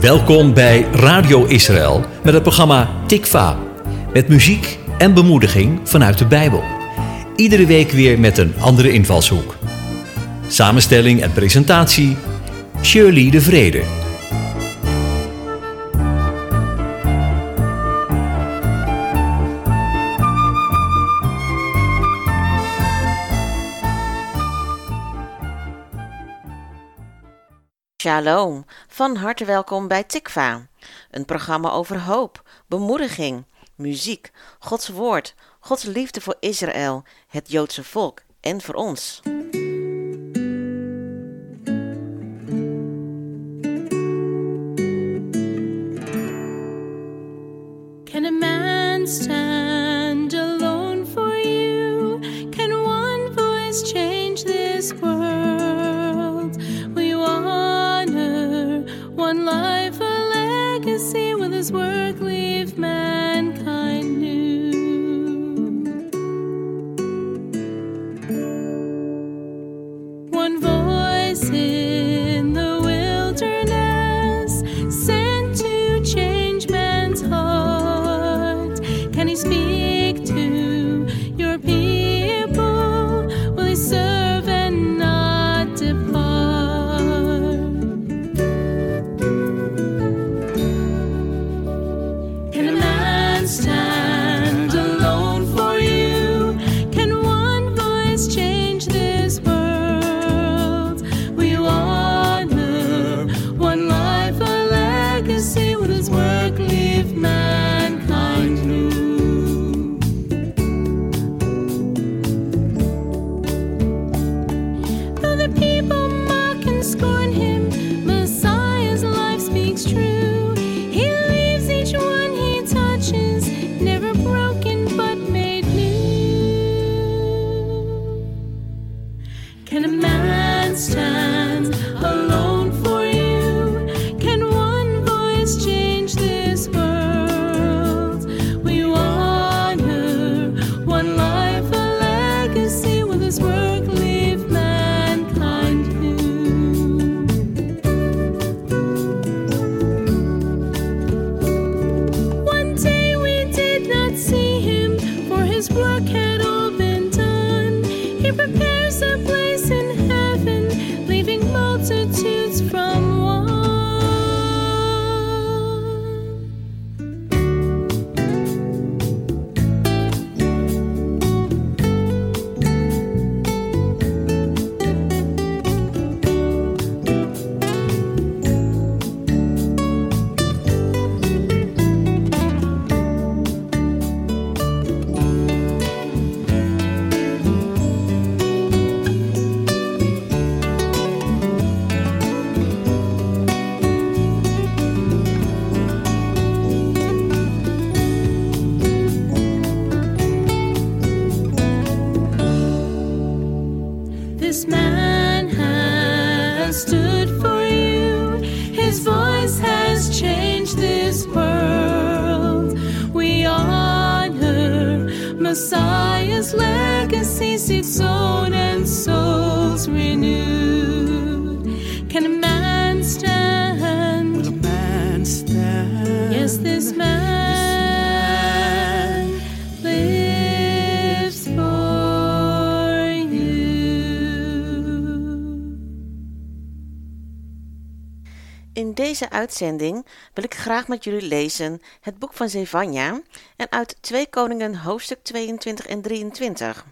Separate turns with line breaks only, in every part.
Welkom bij Radio Israël met het programma Tikva. Met muziek en bemoediging vanuit de Bijbel. Iedere week weer met een andere invalshoek. Samenstelling en presentatie Shirley de Vrede.
Shalom, van harte welkom bij Tikva, een programma over hoop, bemoediging, muziek, Gods woord, Gods liefde voor Israël, het Joodse volk en voor ons.
Can a man stand alone for you? Can one voice change this world? His
word. Deze uitzending wil ik graag met jullie lezen het boek van Zevania en uit 2 Koningen hoofdstuk 22 en 23.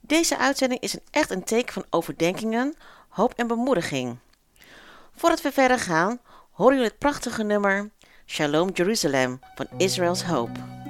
Deze uitzending is een echt een teken van overdenkingen, hoop en bemoediging. Voordat we verder gaan, horen jullie het prachtige nummer Shalom Jerusalem van Israel's Hope.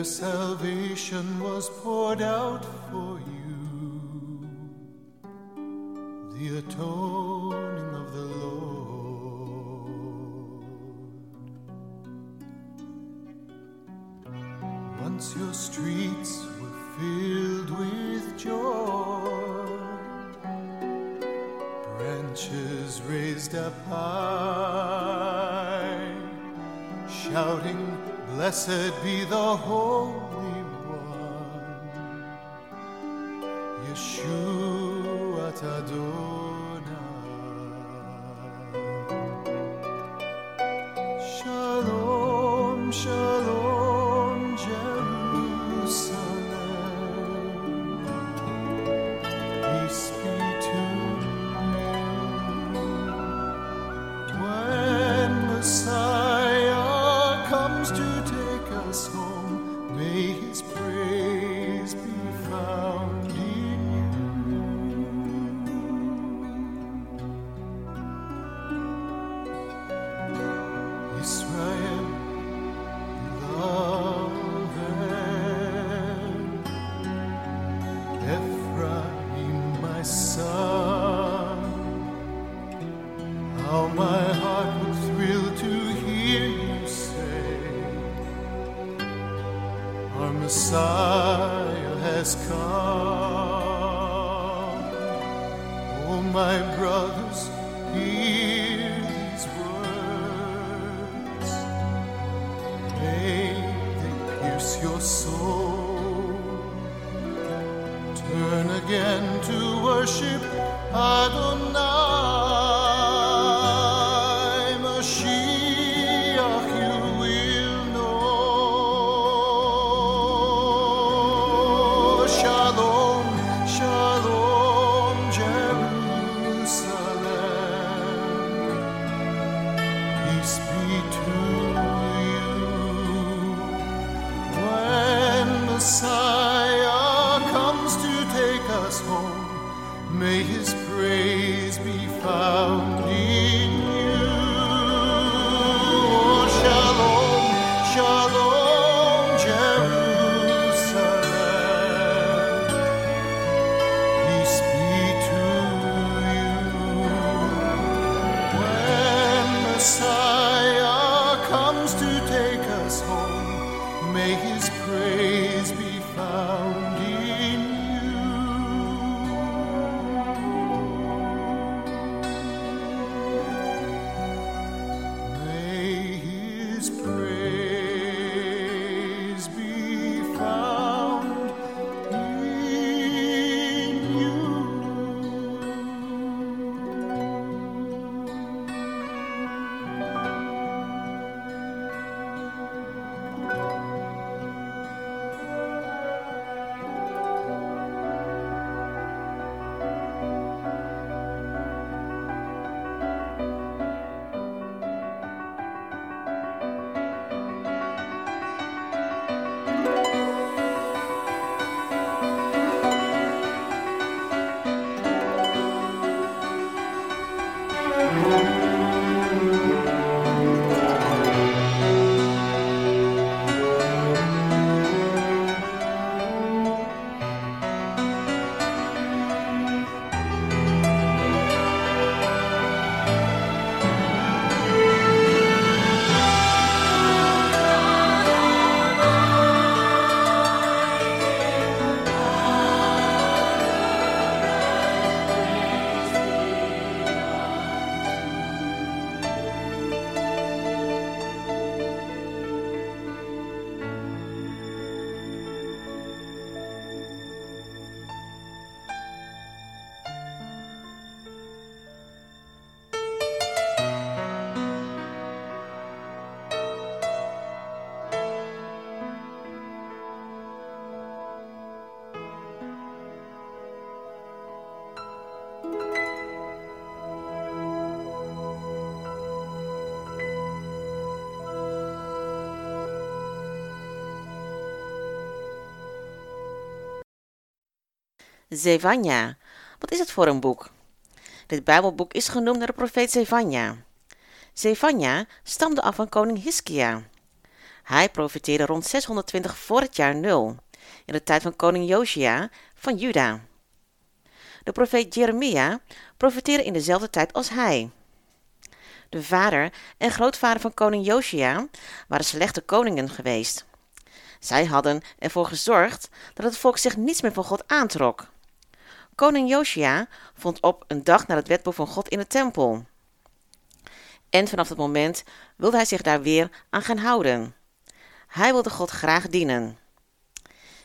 Their salvation was poured out for you, the atoning of the Lord. Once your streets were filled with joy, branches raised up high, Blessed be the Holy your soul. Turn again to worship Adonai,
Zevania. Wat is het voor een boek? Dit Bijbelboek is genoemd naar de profeet Zevania. Zevania stamde af van koning Hiskia. Hij profeteerde rond 620 voor het jaar 0, in de tijd van koning Josia van Juda. De profeet Jeremia profeteerde in dezelfde tijd als hij. De vader en grootvader van koning Josia waren slechte koningen geweest.
Zij hadden ervoor gezorgd dat het volk zich niets meer van God aantrok. Koning Josia vond op een dag naar het wetboek van God in de tempel. En vanaf dat moment wilde hij zich daar weer aan gaan houden. Hij wilde God graag dienen.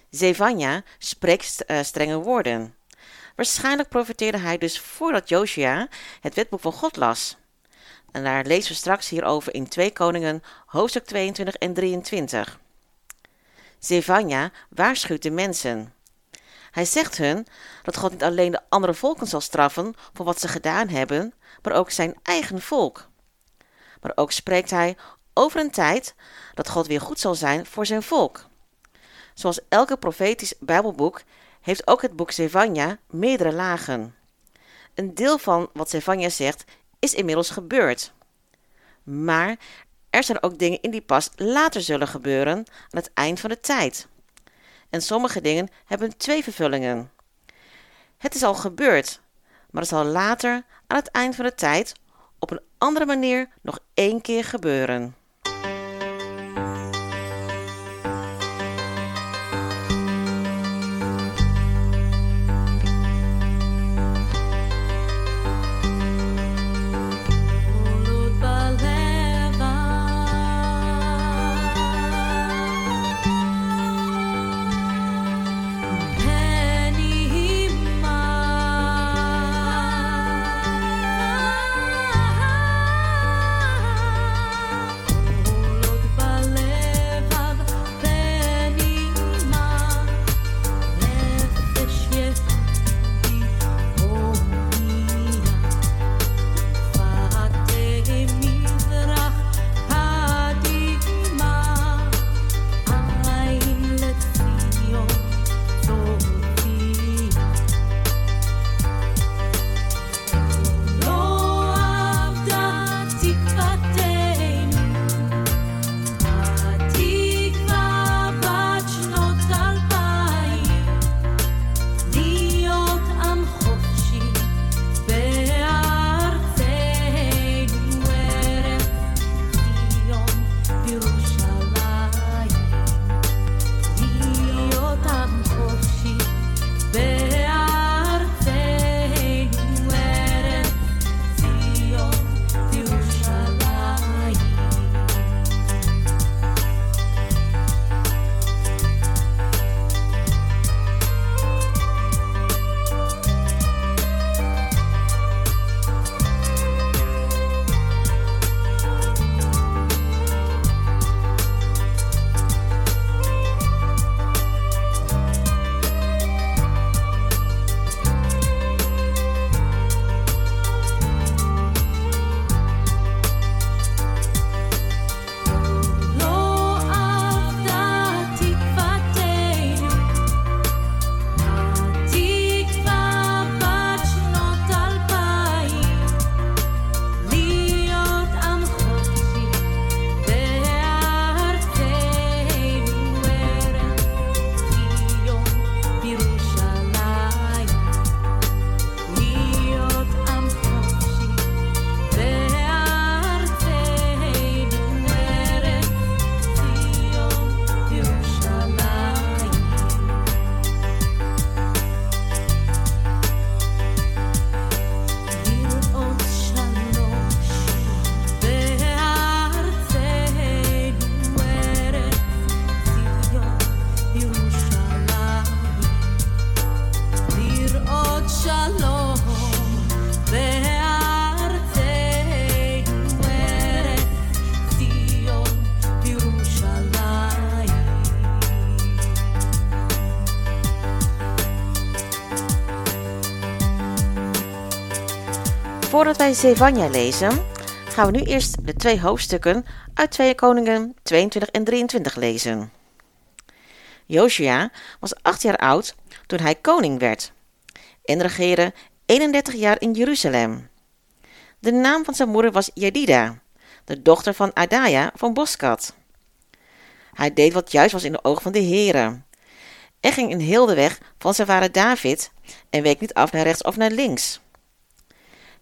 Zevania spreekt uh, strenge woorden. Waarschijnlijk profiteerde hij dus voordat Josia het wetboek van God las. En daar lezen we straks hierover in 2 Koningen, hoofdstuk 22 en 23. Zevania waarschuwt de mensen. Hij zegt hun dat God niet alleen de andere volken zal straffen voor wat ze gedaan hebben, maar ook zijn eigen volk. Maar ook spreekt hij over een tijd dat God weer goed zal zijn voor zijn volk. Zoals elke profetisch Bijbelboek heeft ook het boek Zevania meerdere lagen. Een deel van wat Zevania zegt is inmiddels gebeurd. Maar er zijn ook dingen in die pas later zullen gebeuren aan het eind van de tijd. En sommige dingen hebben twee vervullingen. Het is al gebeurd, maar het zal later aan het eind van de tijd op een andere manier nog één keer gebeuren. Voordat wij Zevania lezen, gaan we nu eerst de twee hoofdstukken uit 2 Koningen 22 en 23 lezen. Josia was acht jaar oud toen hij koning werd en regeerde 31 jaar in Jeruzalem. De naam van zijn moeder was Jedida, de dochter van Adaya van Boskat. Hij deed wat juist was in de ogen van de heren. En ging in heel de weg van zijn vader David en week niet af naar rechts of naar links.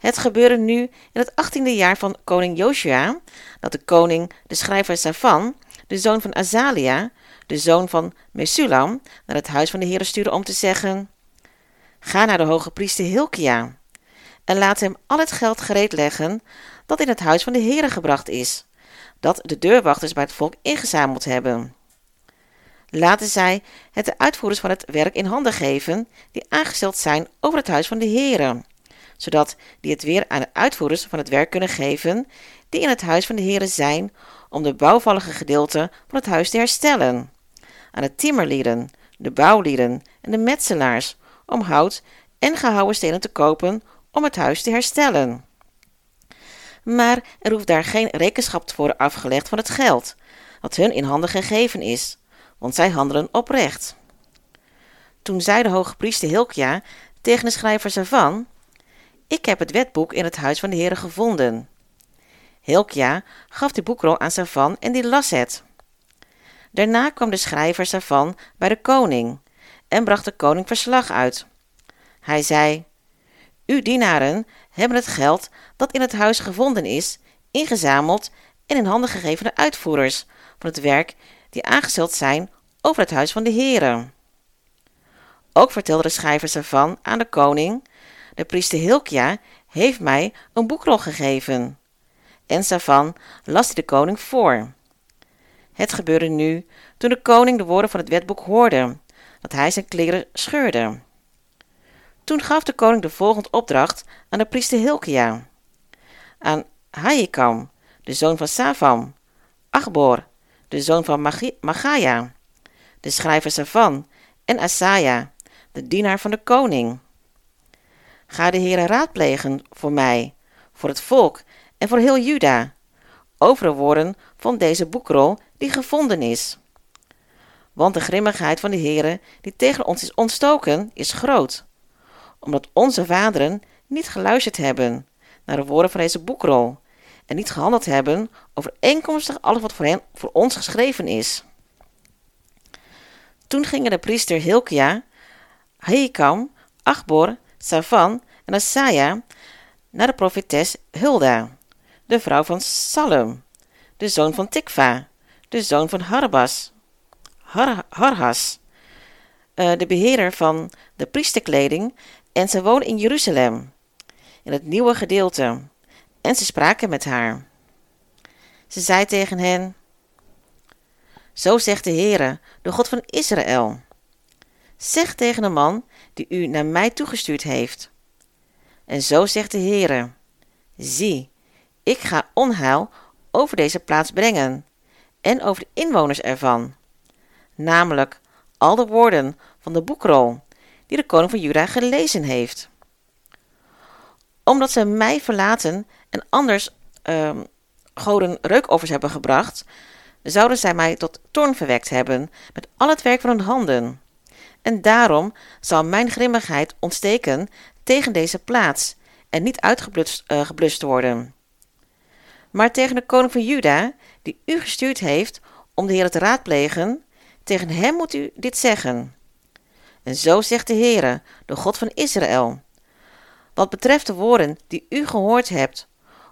Het gebeurde nu in het achttiende jaar van koning Joshua, dat de koning, de schrijver Safan, de zoon van Azalia, de
zoon van Mesulam, naar het huis van de Heere stuurde om te zeggen: Ga naar de hoge priester Hilkia en laat hem al het geld gereed leggen dat in het huis van de Heere gebracht is, dat de deurwachters bij het volk ingezameld hebben. Laten zij het de uitvoerders van het werk in handen geven, die aangesteld zijn over het huis van de Heere, zodat die het weer aan de uitvoerders van het werk kunnen geven, die in het huis van de Heere zijn, om de bouwvallige gedeelten van het huis te herstellen. Aan de timmerlieden, de bouwlieden en de metselaars, om hout en gehouwen stenen te kopen om het huis te herstellen. Maar er hoeft daar geen rekenschap te worden afgelegd van het geld, dat hun in handen gegeven is, want zij handelen oprecht. Toen zei de hoge priester Hilkia tegen de schrijvers ervan: Ik heb het wetboek in het huis van de Heere gevonden. Hilkia gaf de boekrol aan Savan en die las het. Daarna kwam de schrijver Savan bij de koning en bracht de koning verslag uit. Hij zei: Uw dienaren hebben het geld dat in het huis gevonden is, ingezameld en in handen gegeven de uitvoerders van het werk die aangesteld zijn over het huis van de Heere. Ook vertelde de schrijvers ervan aan de koning: De priester Hilkia heeft mij een boekrol gegeven. En Savan las die de koning voor. Het gebeurde nu toen de koning de woorden van het wetboek hoorde, dat hij zijn kleren scheurde. Toen gaf de koning de volgende opdracht aan de priester Hilkia. Aan Haikam, de zoon van Savam, Achbor, de zoon van Magaya, de schrijver Savan, en Asaja, de dienaar van de koning. Ga de Heere raadplegen voor mij, voor het volk en voor heel Juda, over de woorden van deze boekrol die gevonden is. Want de grimmigheid van de Heere die tegen ons is ontstoken, is groot, omdat onze vaderen niet geluisterd hebben naar de woorden van deze boekrol en niet gehandeld hebben overeenkomstig alles wat voor hen voor ons geschreven is. Toen gingen de priester Hilkia, Ahikam, Achbor, Savan en Asaja naar de profetes Hulda, de vrouw van Salem, de zoon van Tikva, de zoon van Harbas, Har Harhas, eh, de beheerder van de priesterkleding, en ze woonde in Jeruzalem, in het nieuwe gedeelte, en ze spraken met haar. Ze zei tegen hen: Zo zegt de Heere, de God van Israël: Zeg tegen de man die u naar mij toegestuurd heeft. En zo zegt de Heere: Zie, ik ga onheil over deze plaats brengen en over de inwoners ervan, namelijk al de woorden van de boekrol die de koning van Juda gelezen heeft. Omdat ze mij verlaten en anders ehm, goden reukoffers hebben gebracht, zouden zij mij tot toorn verwekt hebben met al het werk van hun handen. En daarom zal mijn grimmigheid ontsteken tegen deze plaats en niet uitgeblust eh, geblust worden. Maar tegen de koning van Juda, die u gestuurd heeft om de Heer te raadplegen, tegen hem moet u dit zeggen. En zo zegt de Heere, de God van Israël. Wat betreft de woorden die u gehoord hebt,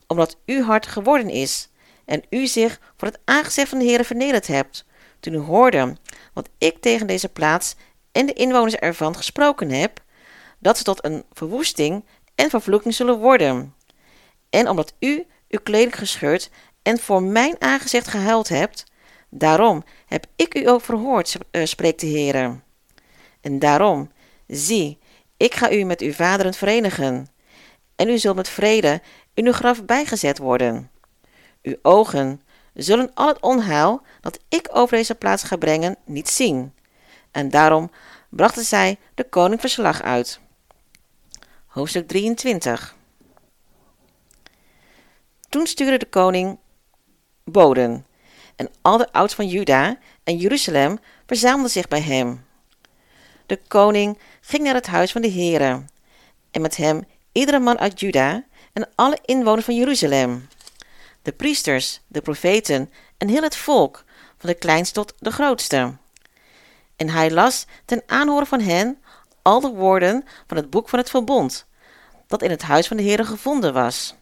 omdat uw hart geworden is en u zich voor het aangezicht van de Heere vernederd hebt, toen u hoorde wat ik tegen deze plaats en de inwoners ervan gesproken heb, dat ze tot een verwoesting en vervloeking zullen worden. En omdat u uw kleding gescheurd en voor mijn aangezicht gehuild hebt, daarom heb ik u ook verhoord, eh, spreekt de Heere. En daarom, zie, ik ga u met uw vaderen verenigen, en u zult met vrede in uw graf bijgezet worden. Uw ogen zullen al het onheil dat ik over deze plaats ga brengen niet zien. En daarom brachten zij de koning verslag uit. Hoofdstuk 23 Toen stuurde de koning boden, en al de ouds van Juda en Jeruzalem verzamelden zich bij hem. De koning ging naar het huis van de Heere, en met hem iedere man uit Juda en alle inwoners van Jeruzalem. De priesters, de profeten en heel het volk, van de kleinste tot de grootste. En hij las ten aanhoren van hen al de woorden van het boek van het verbond, dat in het huis van de Heere gevonden was.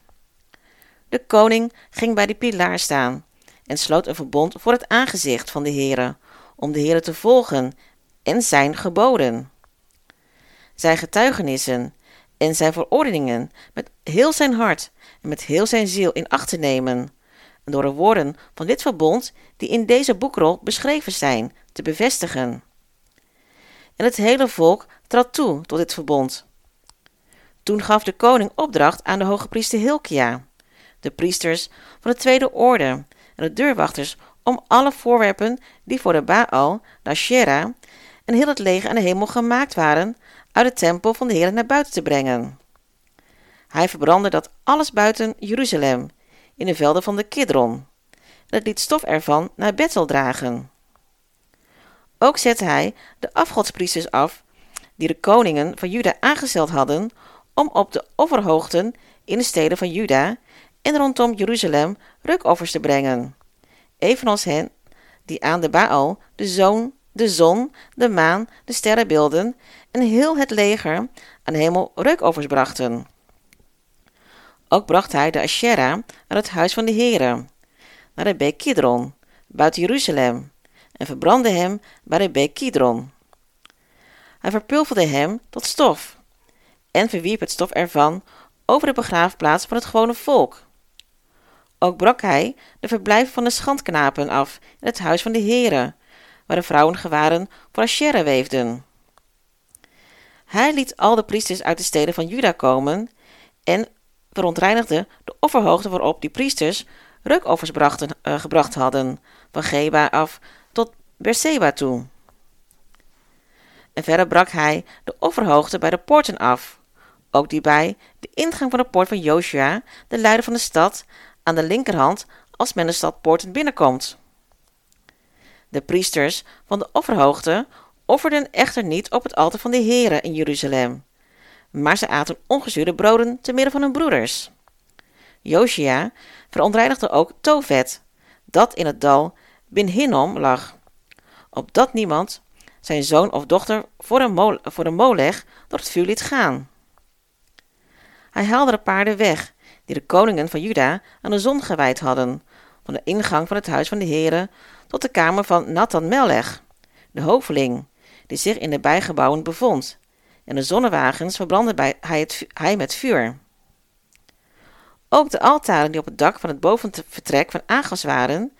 De koning ging bij de pilaar staan en sloot een verbond voor het aangezicht van de Heere, om de Heere te volgen en zijn geboden, zijn getuigenissen en zijn verordeningen met heel zijn hart en met heel zijn ziel in acht te nemen, en door de woorden van dit verbond die in deze boekrol beschreven zijn, te bevestigen. En het hele volk trad toe tot dit verbond. Toen gaf de koning opdracht aan de hoge priester Hilkia, de priesters van de tweede orde en de deurwachters om alle voorwerpen die voor de Baal, de Asherah en heel het leger aan de hemel gemaakt waren, uit de tempel van de Heer naar buiten te brengen. Hij verbrandde dat alles buiten Jeruzalem, in de velden van de Kidron, en het liet stof ervan naar Bethel dragen. Ook zette hij de afgodspriesters af, die de koningen van Juda aangesteld hadden, om op de offerhoogten in de steden van Juda en rondom Jeruzalem rukoffers te brengen, evenals hen die aan de Baal, de zoon, de zon, de maan, de sterrenbeelden en heel het leger aan de hemel reukoffers brachten. Ook bracht hij de Asherah naar het huis van de Heere, naar de beek Kidron, buiten Jeruzalem, en verbrandde hem bij de beek Kidron. Hij verpulverde hem tot stof, en verwierp het stof ervan over de begraafplaats van het gewone volk. Ook brak hij de verblijven van de schandknapen af in het huis van de Heere, waar de vrouwen gewaren voor Asherah weefden. Hij liet al de priesters uit de steden van Juda komen en verontreinigde de offerhoogte waarop die priesters reukoffers brachten, uh, gebracht hadden, van Geba af Berseba toe. En verder brak hij de offerhoogte bij de poorten af, ook die bij de ingang van de poort van Joshua, de leider van de stad, aan de linkerhand als men de stadpoorten binnenkomt. De priesters van de offerhoogte offerden echter niet op het altaar van de Heere in Jeruzalem, maar ze aten ongezuurde broden te midden van hun broeders. Josia verontreinigde ook Tovet, dat in het dal Bin Hinnom lag, opdat niemand zijn zoon of dochter voor een, mol voor een moleg door het vuur liet gaan. Hij haalde de paarden weg, die de koningen van Juda aan de zon gewijd hadden, van de ingang van het huis van de Heere tot de kamer van Nathan Melech, de hoveling, die zich in de bijgebouwen bevond, en de zonnewagens verbrandde hij, het, hij met vuur. Ook de altaren die op het dak van het bovenvertrek van Agas waren,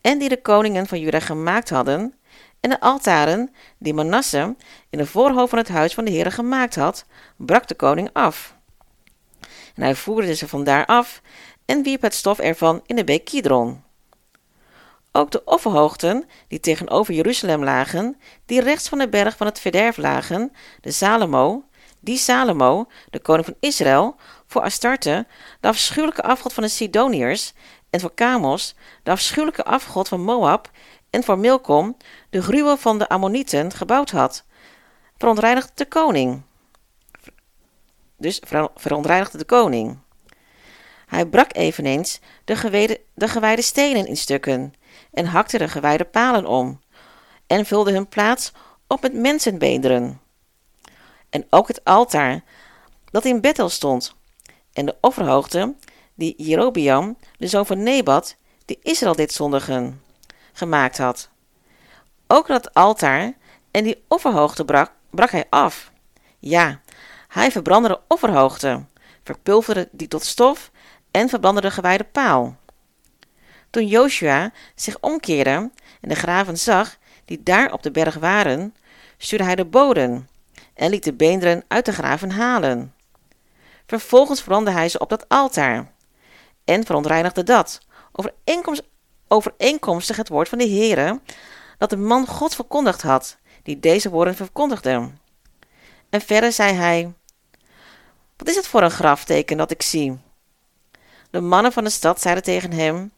en die de koningen van Juda gemaakt hadden, en de altaren die Manasse in de voorhoofd van het huis van de Heere gemaakt had, brak de koning af. En hij voerde ze vandaar af en wierp het stof ervan in de beek Kidron. Ook de offerhoogten, die tegenover Jeruzalem lagen, die rechts van de berg van het verderf lagen, de Salomo, die Salomo, de koning van Israël, voor Astarte, de afschuwelijke afgod van de Sidoniërs, en voor Kamos, de afschuwelijke afgod van Moab, en voor Milkom, de gruwel van de Ammonieten, gebouwd had, verontreinigde de koning. Dus verontreinigde de koning. Hij brak eveneens de, gewijde, de gewijde stenen in stukken en hakte de gewijde palen om en vulde hun plaats op met mensenbeenderen. En ook het altaar dat in Bethel stond en de offerhoogte die Jerobiam, de zoon van Nebat, die Israël dit zondigen, gemaakt had. Ook dat altaar en die offerhoogte brak, brak hij af. Ja, hij verbrandde de offerhoogte, verpulverde die tot stof en verbrandde de gewijde paal. Toen Joshua zich omkeerde en de graven zag die daar op de berg waren, stuurde hij de boden en liet de beenderen uit de graven halen. Vervolgens brandde hij ze op dat altaar en verontreinigde dat, overeenkomstig het woord van de Heere, dat de man God verkondigd had, die deze woorden verkondigde. En verder zei hij, wat is het voor een grafteken dat ik zie? De mannen van de stad zeiden tegen hem,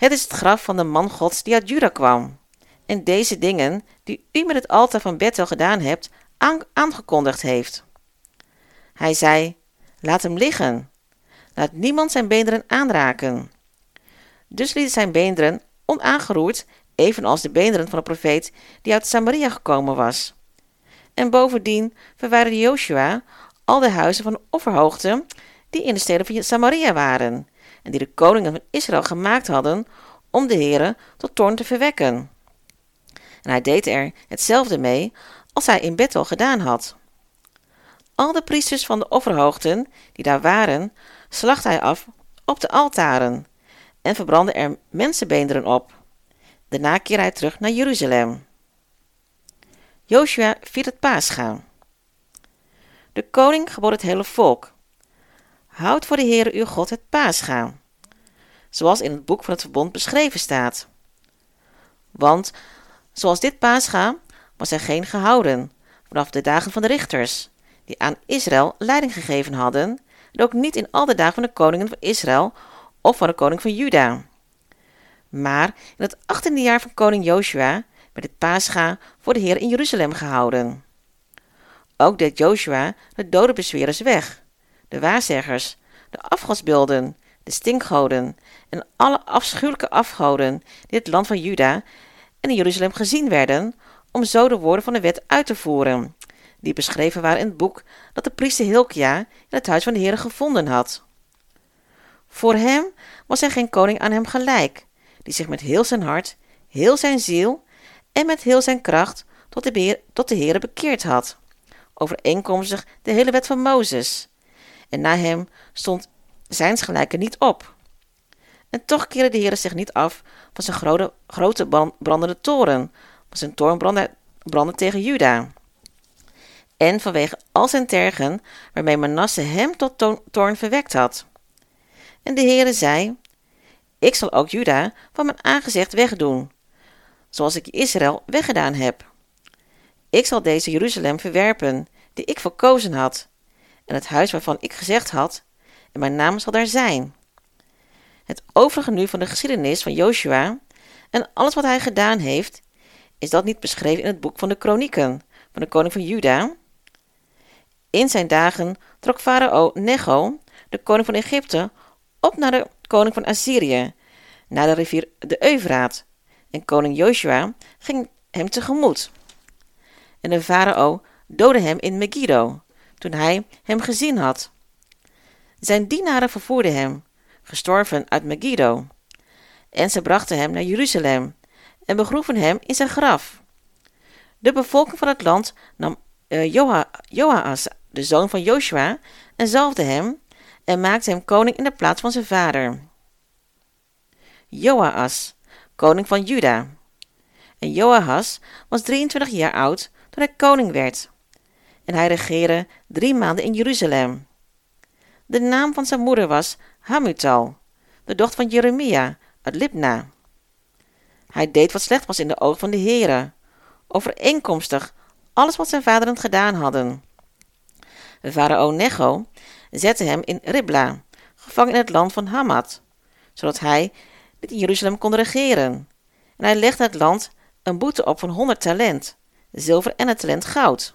het is het graf van de man Gods die uit Juda kwam. En deze dingen, die u met het altaar van Bethel gedaan hebt, aangekondigd heeft. Hij zei, laat hem liggen. Laat niemand zijn beenderen aanraken. Dus liet zijn beenderen onaangeroerd, evenals de beenderen van de profeet die uit Samaria gekomen was. En bovendien verwijderde Joshua al de huizen van de offerhoogte die in de steden van Samaria waren, en die de koningen van Israël gemaakt hadden om de Heere tot toorn te verwekken. En hij deed er hetzelfde mee als hij in Bethel gedaan had. Al de priesters van de offerhoogten die daar waren, slachtte hij af op de altaren en verbrandde er mensenbeenderen op. Daarna keerde hij terug naar Jeruzalem. Joshua viert het paascha. De koning gebood het hele volk. Houd voor de Heere uw God het paascha, zoals in het boek van het verbond beschreven staat. Want zoals dit paascha was er geen gehouden vanaf de dagen van de richters, die aan Israël leiding gegeven hadden, en ook niet in al de dagen van de koningen van Israël of van de koning van Juda. Maar in het achttiende jaar van koning Joshua werd het paascha voor de Heer in Jeruzalem gehouden. Ook deed Joshua de dode bezwerers weg, de waarzeggers, de afgodsbeelden, de stinkgoden en alle afschuwelijke afgoden die het land van Juda en in Jeruzalem gezien werden, om zo de woorden van de wet uit te voeren, die beschreven waren in het boek dat de priester Hilkia in het huis van de Heer gevonden had. Voor hem was er geen koning aan hem gelijk, die zich met heel zijn hart, heel zijn ziel en met heel zijn kracht tot de, tot de Heere bekeerd had, overeenkomstig de hele wet van Mozes. En na hem stond zijns gelijke niet op. En toch keerde de Heere zich niet af van zijn grote, brandende toren, want zijn toorn brandde, brandde tegen Juda. En vanwege al zijn tergen, waarmee Manasse hem tot toorn verwekt had. En de Heere zei, ik zal ook Juda van mijn aangezicht wegdoen, zoals ik Israël weggedaan heb. Ik zal deze Jeruzalem verwerpen, die ik verkozen had, en het huis waarvan ik gezegd had, en mijn naam zal daar zijn. Het overige nu van de geschiedenis van Joshua en alles wat hij gedaan heeft, is dat niet beschreven in het boek van de kronieken van de koning van Juda? In zijn dagen trok farao Necho, de koning van Egypte, op naar de koning van Assyrië, naar de rivier de Eufraat, en koning Joshua ging hem tegemoet. En de farao doodde hem in Megiddo, toen hij hem gezien had. Zijn dienaren vervoerden hem, gestorven uit Megiddo, en ze brachten hem naar Jeruzalem en begroeven hem in zijn graf. De bevolking van het land nam uh, Joas, de zoon van Joshua, en zalfde hem en maakte hem koning in de plaats van zijn vader. Joas, koning van Juda. En Joahas was 23 jaar oud toen hij koning werd. En hij regeerde drie maanden in Jeruzalem. De naam van zijn moeder was Hamutal, de dochter van Jeremia uit Libna. Hij deed wat slecht was in de ogen van de Heere, overeenkomstig alles wat zijn vaderen gedaan hadden. De farao Necho zette hem in Ribla, gevangen in het land van Hamad, zodat hij niet in Jeruzalem kon regeren. En hij legde het land een boete op van honderd talent, zilver en een talent goud.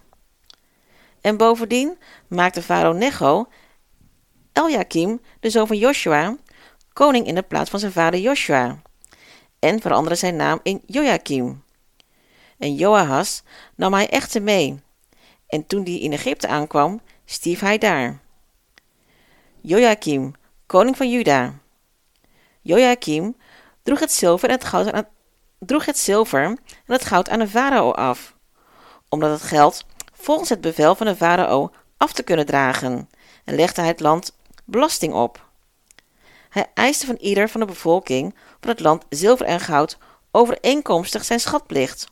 En bovendien maakte farao Necho Eljakim, de zoon van Joshua, koning in de plaats van zijn vader Joshua, en veranderde zijn naam in Joachim. En Joahas nam hij echter mee, en toen die in Egypte aankwam, stierf hij daar. Joachim, koning van Juda. Joachim droeg het zilver en het goud aan, droeg het zilver en het goud aan de farao af, omdat het geld volgens het bevel van de farao af te kunnen dragen, en legde hij het land belasting op. Hij eiste van ieder van de bevolking van het land zilver en goud overeenkomstig zijn schatplicht,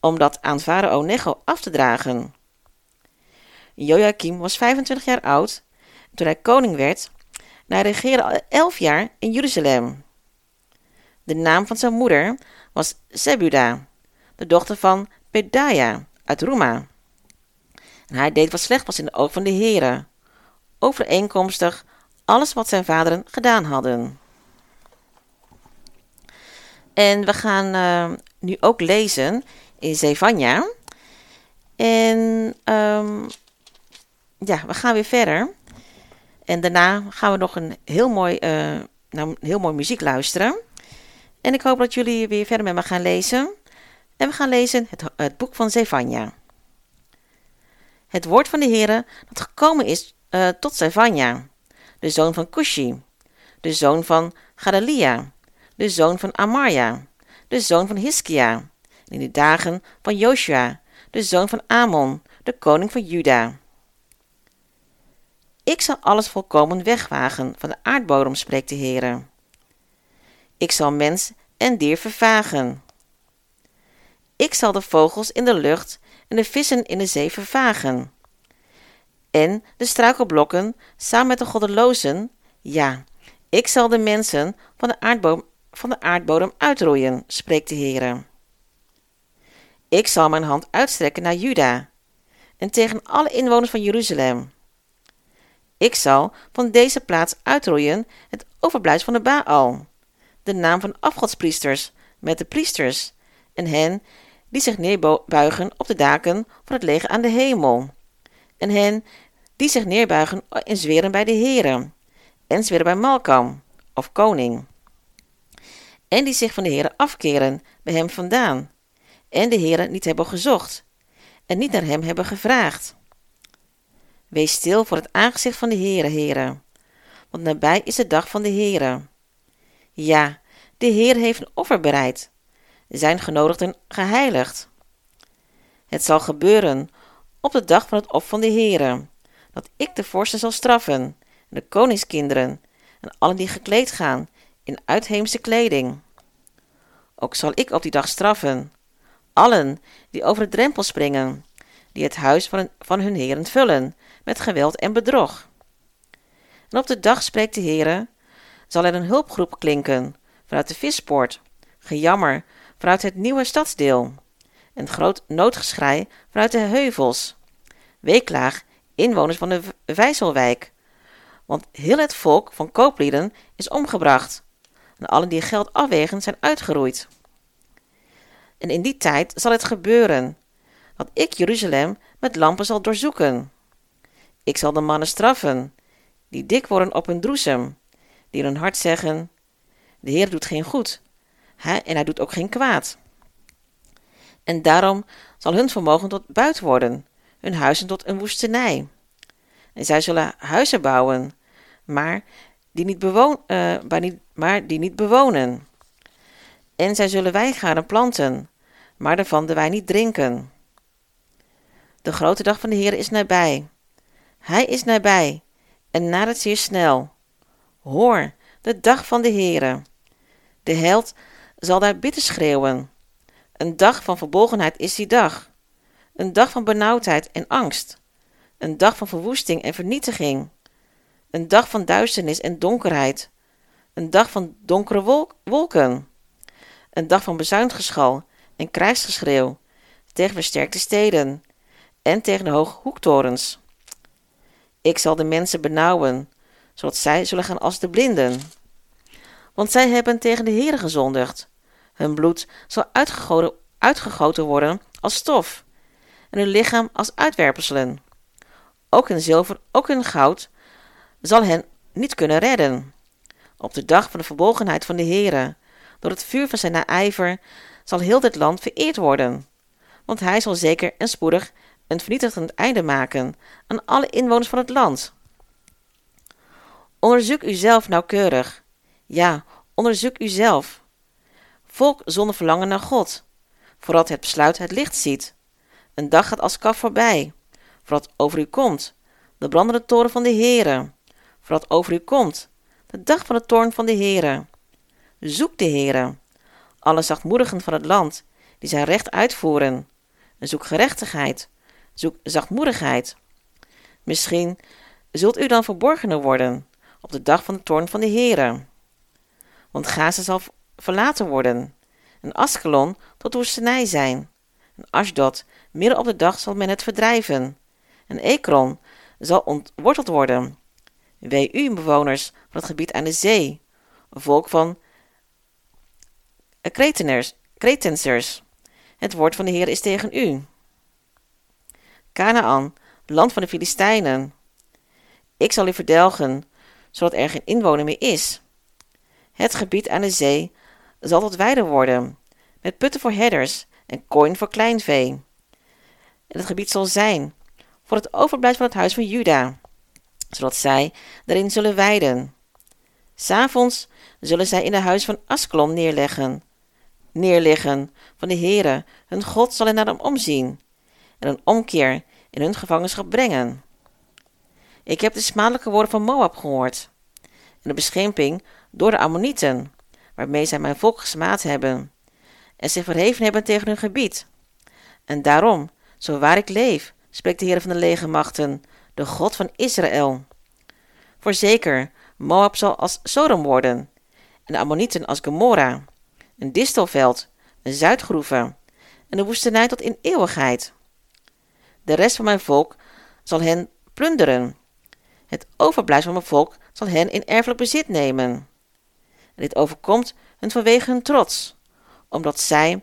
om dat aan farao Necho af te dragen. Joachim was 25 jaar oud toen hij koning werd en hij regeerde 11 jaar in Jeruzalem. De naam van zijn moeder was Zebuda, de dochter van Pedaya uit Ruma. En hij deed wat slecht was in de ogen van de Heere, overeenkomstig alles wat zijn vaderen gedaan hadden. En we gaan uh, nu ook lezen in Zevania. En um, ja, we gaan weer verder. En daarna gaan we nog een heel mooi, naar een heel mooi muziek luisteren. En ik hoop dat jullie weer verder met me gaan lezen. En we gaan lezen het, het boek van Zevania. Het woord van de Heere dat gekomen is uh, tot Zevania, de zoon van Cushi, de zoon van Gadalia, de zoon van Amarja, de zoon van Hiskia, in de dagen van Joshua, de zoon van Amon, de koning van Juda. Ik zal alles volkomen wegwagen van de aardbodem, spreekt de Heere. Ik zal mens en dier vervagen. Ik zal de vogels in de lucht en de vissen in de zee vervagen. En de struikelblokken samen met de goddelozen, ja, ik zal de mensen van de, aardbodem, van de aardbodem uitroeien, spreekt de Heere. Ik zal mijn hand uitstrekken naar Juda en tegen alle inwoners van Jeruzalem. Ik zal van deze plaats uitroeien het overblijfsel van de Baal, de naam van afgodspriesters met de priesters en hen die zich neerbuigen op de daken van het leger aan de hemel, en hen die zich neerbuigen en zweren bij de Heere, en zweren bij Malkam, of koning, en die zich van de Heere afkeren bij hem vandaan, en de Heere niet hebben gezocht, en niet naar hem hebben gevraagd. Wees stil voor het aangezicht van de Heere, Heere, want nabij is de dag van de Heere. Ja, de Heer heeft een offer bereid, zijn genodigden geheiligd. Het zal gebeuren op de dag van het offer van de Heere, dat ik de vorsten zal straffen, en de koningskinderen, en allen die gekleed gaan in uitheemse kleding. Ook zal ik op die dag straffen, allen die over de drempel springen, die het huis van, van hun heren vullen, met geweld en bedrog. En op de dag spreekt de Heere, zal er een hulpgroep klinken vanuit de vispoort, gejammer vanuit het nieuwe stadsdeel, en groot noodgeschrei vanuit de heuvels, weeklaag inwoners van de Vijzelwijk, want heel het volk van kooplieden is omgebracht, en allen die geld afwegen zijn uitgeroeid. En in die tijd zal het gebeuren, dat ik Jeruzalem met lampen zal doorzoeken. Ik zal de mannen straffen, die dik worden op hun droesem, die in hun hart zeggen, de Heer doet geen goed, en hij doet ook geen kwaad. En daarom zal hun vermogen tot buit worden, hun huizen tot een woestenij. En zij zullen huizen bouwen, maar die niet, uh, maar maar die niet bewonen. En zij zullen wijngaarden planten, maar daarvan de wijn niet drinken. De grote dag van de Heer is nabij. Hij is nabij en nadert zeer snel. Hoor, de dag van de Heere. De held zal daar bitter schreeuwen. Een dag van verbolgenheid is die dag. Een dag van benauwdheid en angst. Een dag van verwoesting en vernietiging. Een dag van duisternis en donkerheid. Een dag van donkere wolken. Een dag van bezuingeschal en krijgsgeschreeuw tegen versterkte steden en tegen de hoge hoektorens. Ik zal de mensen benauwen, zodat zij zullen gaan als de blinden. Want zij hebben tegen de Heere gezondigd. Hun bloed zal uitgegoten, uitgegoten worden als stof, en hun lichaam als uitwerpselen. Ook hun zilver, ook hun goud, zal hen niet kunnen redden. Op de dag van de verbolgenheid van de Heere, door het vuur van zijn naijver, zal heel dit land vereerd worden. Want hij zal zeker en spoedig een vernietigend einde maken aan alle inwoners van het land. Onderzoek uzelf nauwkeurig. Ja, onderzoek uzelf. Volk zonder verlangen naar God, voordat het besluit het licht ziet. Een dag gaat als kaf voorbij, voordat over u komt, de brandende toren van de Heere, voordat over u komt, de dag van de toorn van de Heere. Zoek de Heere, alle zachtmoedigen van het land, die zijn recht uitvoeren. En zoek gerechtigheid, zoek zachtmoedigheid. Misschien zult u dan verborgener worden op de dag van de toorn van de Heere. Want Gaza zal verlaten worden, en Askelon tot woestenij zijn. En Ashdod, midden op de dag zal men het verdrijven. En Ekron zal ontworteld worden. Wee u, bewoners van het gebied aan de zee, een volk van Kreteners, Kretensers. Het woord van de Heer is tegen u. Canaan, land van de Filistijnen. Ik zal u verdelgen, zodat er geen inwoner meer is. Het gebied aan de zee zal tot weide worden, met putten voor herders en kooien voor kleinvee. En het gebied zal zijn voor het overblijf van het huis van Juda, zodat zij daarin zullen weiden. S'avonds zullen zij in het huis van Askelon neerleggen, neerliggen van de Heere, hun God zal hen naar hem omzien en een omkeer in hun gevangenschap brengen. Ik heb de smadelijke woorden van Moab gehoord en de beschimping door de Ammonieten, waarmee zij mijn volk gesmaad hebben en zich verheven hebben tegen hun gebied. En daarom, zo waar ik leef, spreekt de Heer van de legermachten, de God van Israël. Voorzeker, Moab zal als Sodom worden, en de Ammonieten als Gomorra, een distelveld, een zuidgroeve, en de woestenij tot in eeuwigheid. De rest van mijn volk zal hen plunderen. Het overblijfsel van mijn volk zal hen in erfelijk bezit nemen. En dit overkomt hun vanwege hun trots, omdat zij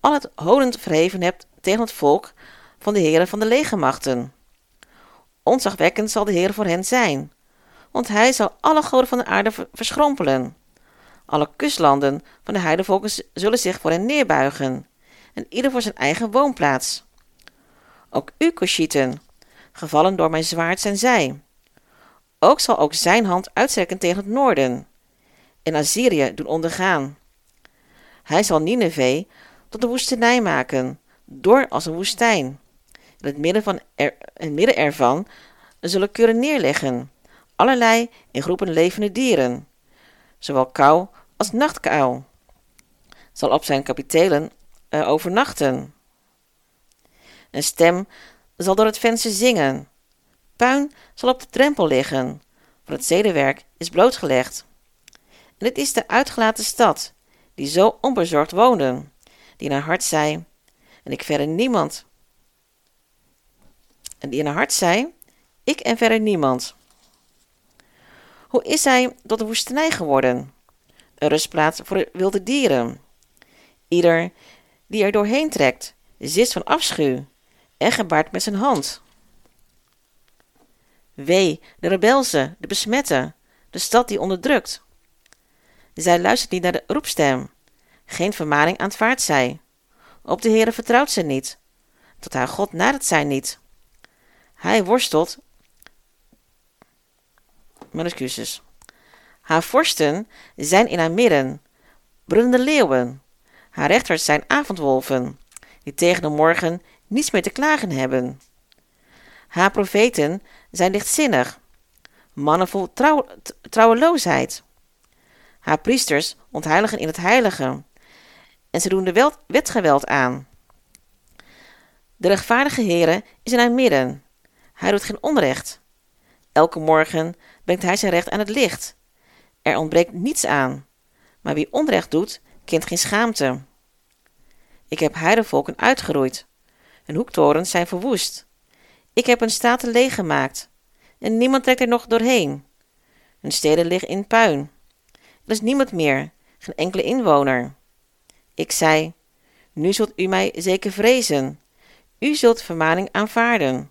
al het honend verheven hebt tegen het volk van de heren van de legermachten. Onzagwekkend zal de Heer voor hen zijn, want hij zal alle goden van de aarde ver- verschrompelen. Alle kustlanden van de heidevolken zullen zich voor hen neerbuigen, en ieder voor zijn eigen woonplaats. Ook u, Cushieten, gevallen door mijn zwaard zijn zij. Ook zal ook zijn hand uitstrekken tegen het noorden, en Assyrië doen ondergaan. Hij zal Nineveh tot een woestenij maken, door als een woestijn. In het midden, van in midden ervan zullen kuren neerleggen, allerlei in groepen levende dieren, zowel kou als nachtkuil. Zal op zijn kapitelen eh, overnachten. Een stem zal door het venster zingen. Puin zal op de drempel liggen, voor het zedenwerk is blootgelegd. En het is de uitgelaten stad, die zo onbezorgd woonden, die in haar hart zei, en ik verder niemand. En die in haar hart zei, ik en verder niemand. Hoe is hij tot een woestenij geworden? Een rustplaats voor de wilde dieren. Ieder die er doorheen trekt, zist van afschuw en gebaart met zijn hand. Wee, de rebelse, de besmette, de stad die onderdrukt. Zij luistert niet naar de roepstem, geen vermaning aanvaardt zij. Op de Heere vertrouwt zij niet, tot haar God nadert zij niet. Hij worstelt, mijn excuses. Haar vorsten zijn in haar midden, brullende leeuwen. Haar rechters zijn avondwolven, die tegen de morgen niets meer te klagen hebben. Haar profeten zijn lichtzinnig, mannen vol trouw, trouweloosheid. Haar priesters ontheiligen in het heilige, en ze doen de wel- wetgeweld aan. De rechtvaardige Heere is in haar midden. Hij doet geen onrecht. Elke morgen brengt hij zijn recht aan het licht. Er ontbreekt niets aan. Maar wie onrecht doet, kent geen schaamte. Ik heb heidevolken uitgeroeid. Hun hoektorens zijn verwoest. Ik heb hun staten leeggemaakt. En niemand trekt er nog doorheen. Hun steden liggen in puin. Er is niemand meer, geen enkele inwoner. Ik zei, nu zult u mij zeker vrezen. U zult vermaning aanvaarden,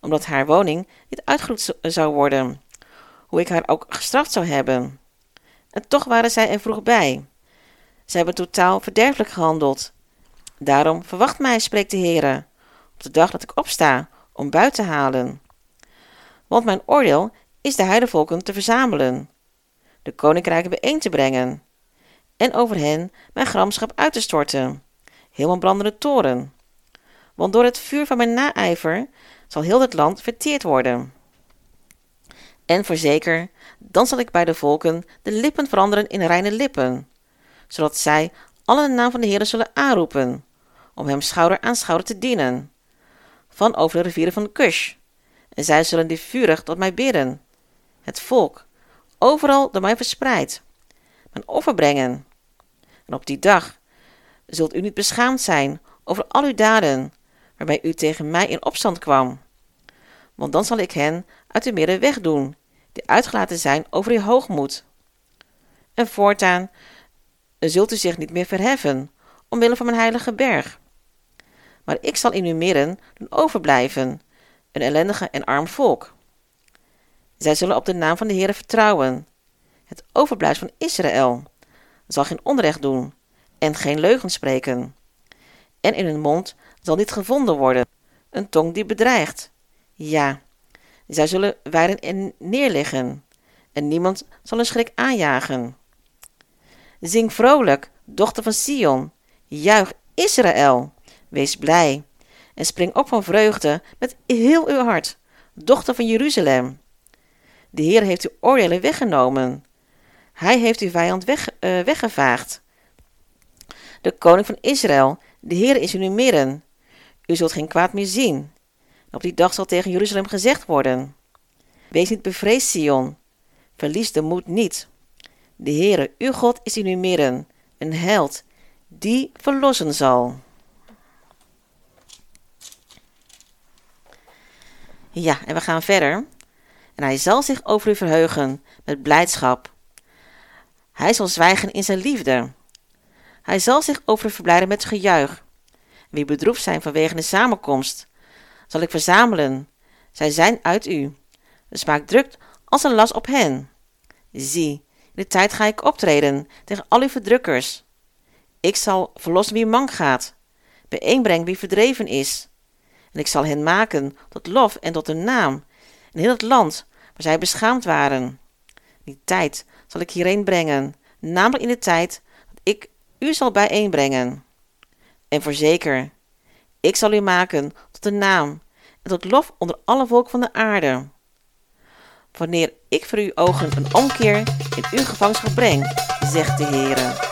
omdat haar woning niet uitgeroeid zo- zou worden, hoe ik haar ook gestraft zou hebben. En toch waren zij er vroeg bij. Zij hebben totaal verderfelijk gehandeld. Daarom verwacht mij, spreekt de Heere, op de dag dat ik opsta om buiten te halen. Want mijn oordeel is de heidevolken te verzamelen, de koninkrijken bijeen te brengen, en over hen mijn gramschap uit te storten, heel mijn brandende toren. Want door het vuur van mijn naijver zal heel het land verteerd worden. En voorzeker, dan zal ik bij de volken de lippen veranderen in reine lippen, zodat zij alle de naam van de Heer zullen aanroepen, om hem schouder aan schouder te dienen, van over de rivieren van Kush. En zij zullen die vurig tot mij bidden, het volk, overal door mij verspreid, mijn offer brengen. En op die dag zult u niet beschaamd zijn over al uw daden, waarbij u tegen mij in opstand kwam. Want dan zal ik hen uit uw midden wegdoen, die uitgelaten zijn over uw hoogmoed. En voortaan zult u zich niet meer verheffen, omwille van mijn heilige berg. Maar ik zal in uw midden doen overblijven, een ellendige en arm volk. Zij zullen op de naam van de Heere vertrouwen, het overblijfsel van Israël, zal geen onrecht doen en geen leugen spreken. En in hun mond zal niet gevonden worden, een tong die bedreigt. Ja, zij zullen wijden en neerliggen, en niemand zal een schrik aanjagen. Zing vrolijk,
Dochter van Sion, juich Israël, wees blij en spring op van vreugde met heel uw hart, dochter van Jeruzalem. De Heer heeft uw oordelen weggenomen. Hij heeft uw vijand weg, eh, weggevaagd. De koning van Israël, de Heer is in uw midden. U zult geen kwaad meer zien. En op die dag zal tegen Jeruzalem gezegd worden: Wees niet bevreesd, Sion. Verlies de moed niet. De Heere, uw God, is in uw midden, een held, die verlossen zal. Ja, en we gaan verder. En hij zal zich over u verheugen met blijdschap. Hij zal zwijgen in zijn liefde. Hij zal zich over u verblijden met gejuich. Wie bedroefd zijn vanwege de samenkomst, zal ik verzamelen. Zij zijn uit u. De smaak drukt als een las op hen. Zie, in de tijd ga ik optreden tegen al uw verdrukkers. Ik zal verlossen wie mank gaat, bijeenbrengen wie verdreven is. En ik zal hen maken tot lof en tot een naam in heel het land waar zij beschaamd waren. Die tijd zal ik hierheen brengen, namelijk in de tijd dat ik u zal bijeenbrengen. En voorzeker, ik zal u maken tot een naam en tot lof onder alle volken van de aarde. Wanneer ik voor uw ogen een omkeer in uw gevangenschap breng, zegt de Heere.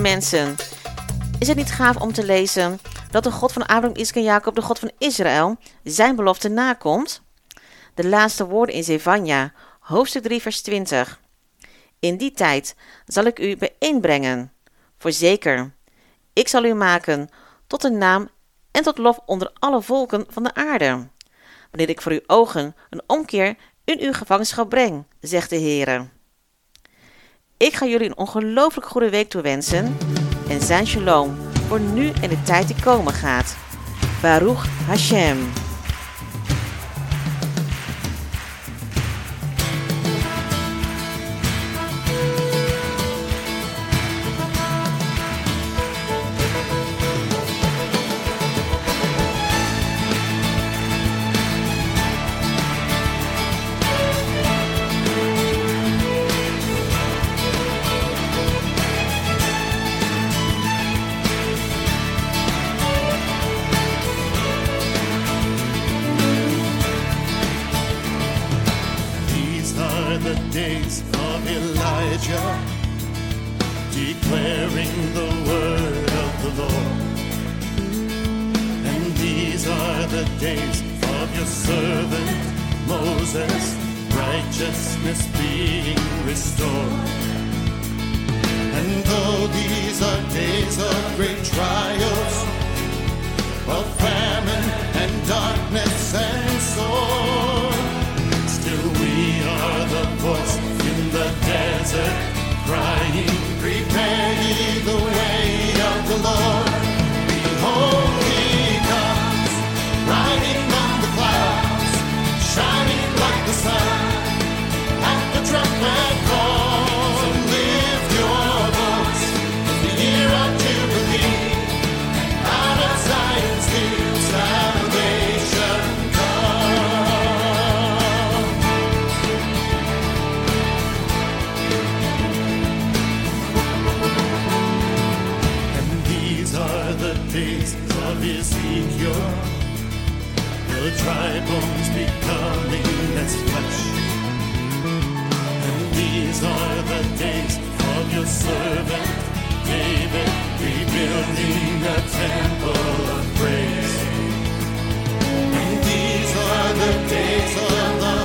Mensen, is het niet gaaf om te lezen dat de God van Abraham, Isaac en Jacob, de God van Israël, zijn belofte nakomt? De laatste woorden in Zevania, hoofdstuk 3, vers 20. In die tijd zal ik u bijeenbrengen. Voorzeker, ik zal u maken tot een naam en tot lof onder alle volken van de aarde. Wanneer ik voor uw ogen een omkeer in uw gevangenschap breng, zegt de Heere. Ik ga jullie een ongelooflijk goede week toewensen en zijn shalom voor nu en de tijd die komen gaat. Baruch Hashem.
Declaring the word of the Lord. And these are the days of your servant Moses, righteousness being restored. And though these are days of great trials, of famine and darkness and sword, Still we are the voice in the desert, these are the days of your servant David, rebuilding a temple of praise. And these are the days of the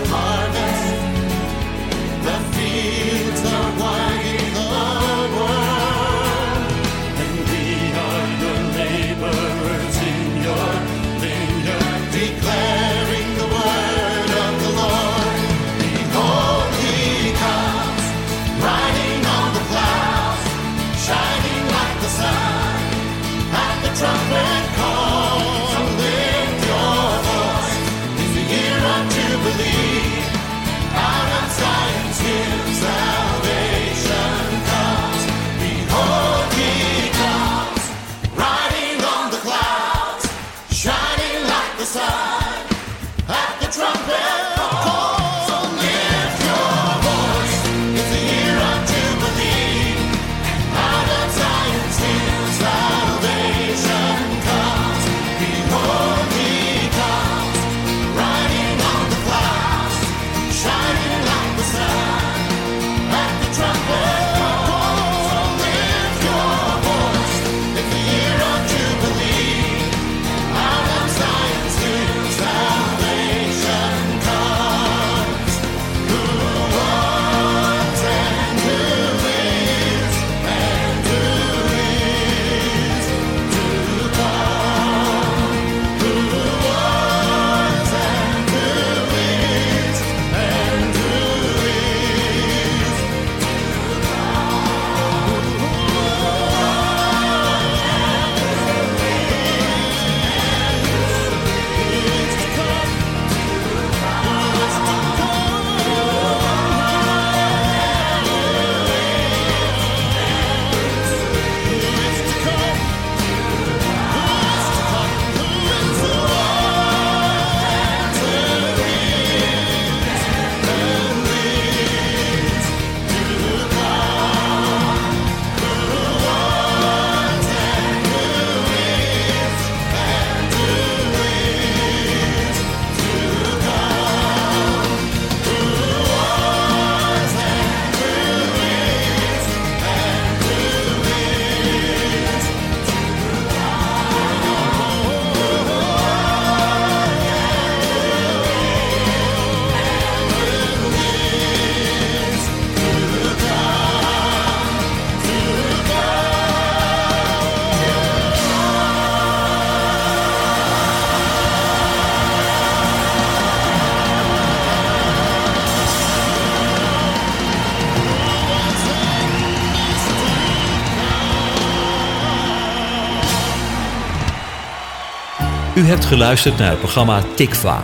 U hebt geluisterd naar het programma Tikva,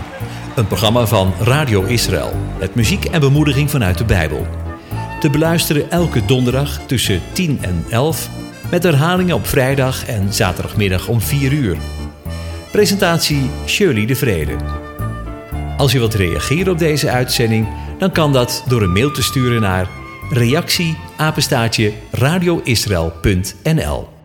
een programma van Radio Israël met muziek en bemoediging vanuit de Bijbel. Te beluisteren elke donderdag tussen 10 en 11 met herhalingen op vrijdag en zaterdagmiddag om 4 uur. Presentatie Shirley de Vrede. Als u wilt reageren op deze uitzending, dan kan dat door een mail te sturen naar reactie radioisrael.nl